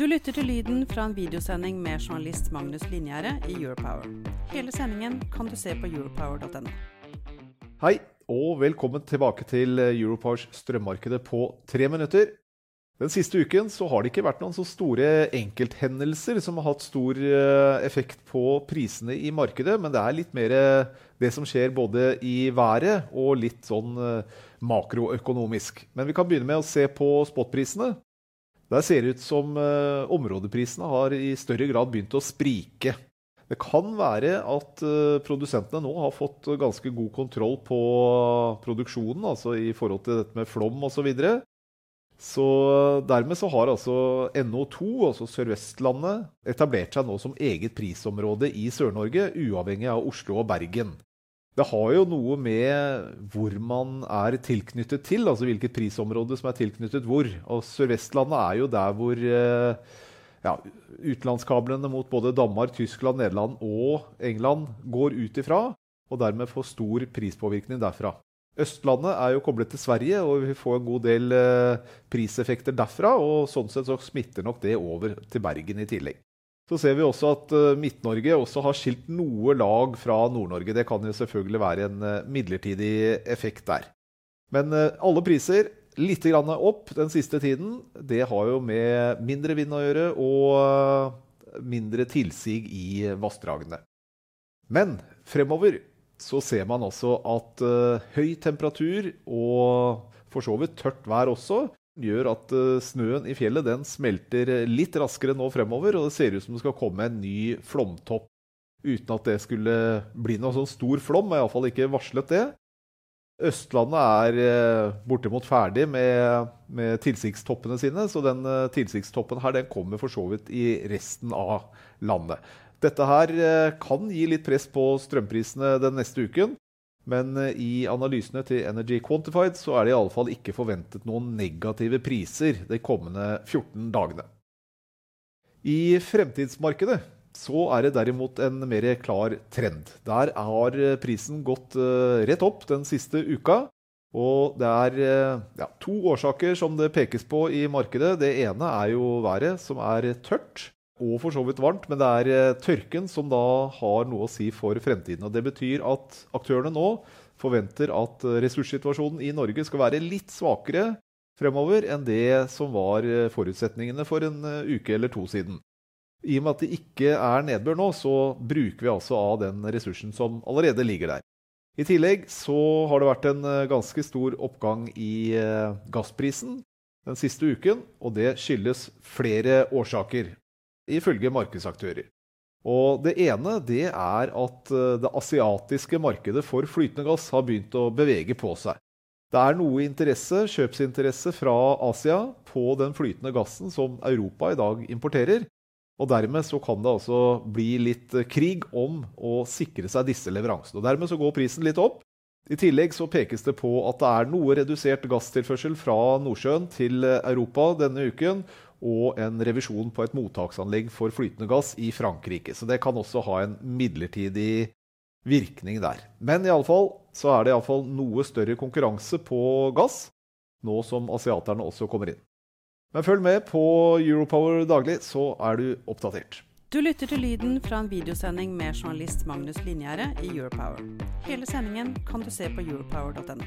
Du lytter til lyden fra en videosending med journalist Magnus Linjære i Europower. Hele sendingen kan du se på europower.no. Hei, og velkommen tilbake til Europowers strømmarkedet på tre minutter. Den siste uken så har det ikke vært noen så store enkelthendelser som har hatt stor eh, effekt på prisene i markedet, men det er litt mer det som skjer både i været og litt sånn eh, makroøkonomisk. Men vi kan begynne med å se på spotprisene. Der ser det ut som uh, områdeprisene har i større grad begynt å sprike. Det kan være at uh, produsentene nå har fått ganske god kontroll på produksjonen, altså i forhold til dette med flom osv. Så, videre. så dermed så har altså NO2, altså Sør-Vestlandet, etablert seg nå som eget prisområde i Sør-Norge, uavhengig av Oslo og Bergen. Det har jo noe med hvor man er tilknyttet til, altså hvilket prisområde som er tilknyttet hvor. Og Sør-Vestlandet er jo der hvor eh, ja, utenlandskablene mot både Danmark, Tyskland, Nederland og England går ut ifra, og dermed får stor prispåvirkning derfra. Østlandet er jo koblet til Sverige, og vi får en god del eh, priseffekter derfra. Og sånn sett så smitter nok det over til Bergen i tillegg. Så ser vi også at uh, Midt-Norge også har skilt noe lag fra Nord-Norge. Det kan jo selvfølgelig være en uh, midlertidig effekt der. Men uh, alle priser litt opp den siste tiden. Det har jo med mindre vind å gjøre og mindre tilsig i vassdragene. Men fremover så ser man også at høy temperatur og for så vidt tørt vær også gjør at uh, snøen i fjellet den smelter litt raskere nå fremover, og det ser ut som det skal komme en ny flomtopp. Uten at det skulle bli noe sånn stor flom, er iallfall ikke varslet det. Østlandet er uh, bortimot ferdig med, med tilsigstoppene sine, så den uh, tilsigstoppen her den kommer for så vidt i resten av landet. Dette her kan gi litt press på strømprisene den neste uken. Men eh, i analysene til Energy Quantified så er det i alle fall ikke forventet noen negative priser de kommende 14 dagene. I fremtidsmarkedet så er det derimot en mer klar trend. Der har eh, prisen gått eh, rett opp den siste uka. Og det er ja, to årsaker som det pekes på i markedet. Det ene er jo været, som er tørt og for så vidt varmt, men det er eh, tørken som da har noe å si for fremtiden. Og Det betyr at aktørene nå forventer at eh, ressurssituasjonen i Norge skal være litt svakere fremover enn det som var eh, forutsetningene for en uke eller to siden. I og med at det ikke er nedbør nå, så bruker vi altså av den ressursen som allerede ligger der. I tillegg så har det vært en ganske stor oppgang i gassprisen den siste uken, og det skyldes flere årsaker ifølge markedsaktører. Og Det ene det er at eh, det asiatiske markedet for flytende gass har begynt å bevege på seg. Det er noe interesse, kjøpsinteresse fra Asia på den flytende gassen som Europa i dag importerer. Og Dermed så kan det altså bli litt eh, krig om å sikre seg disse leveransene. Og Dermed så går prisen litt opp. I tillegg så pekes det på at det er noe redusert gasstilførsel fra Nordsjøen til eh, Europa denne uken, og en revisjon på et mottaksanlegg for flytende gass i Frankrike. Så det kan også ha en midlertidig virkning der. Men i alle fall så er det iallfall noe større konkurranse på gass, nå som asiaterne også kommer inn. Men følg med på Europower daglig, så er du oppdatert. Du lytter til lyden fra en videosending med journalist Magnus Linjære i Europower. Hele sendingen kan du se på europower.no.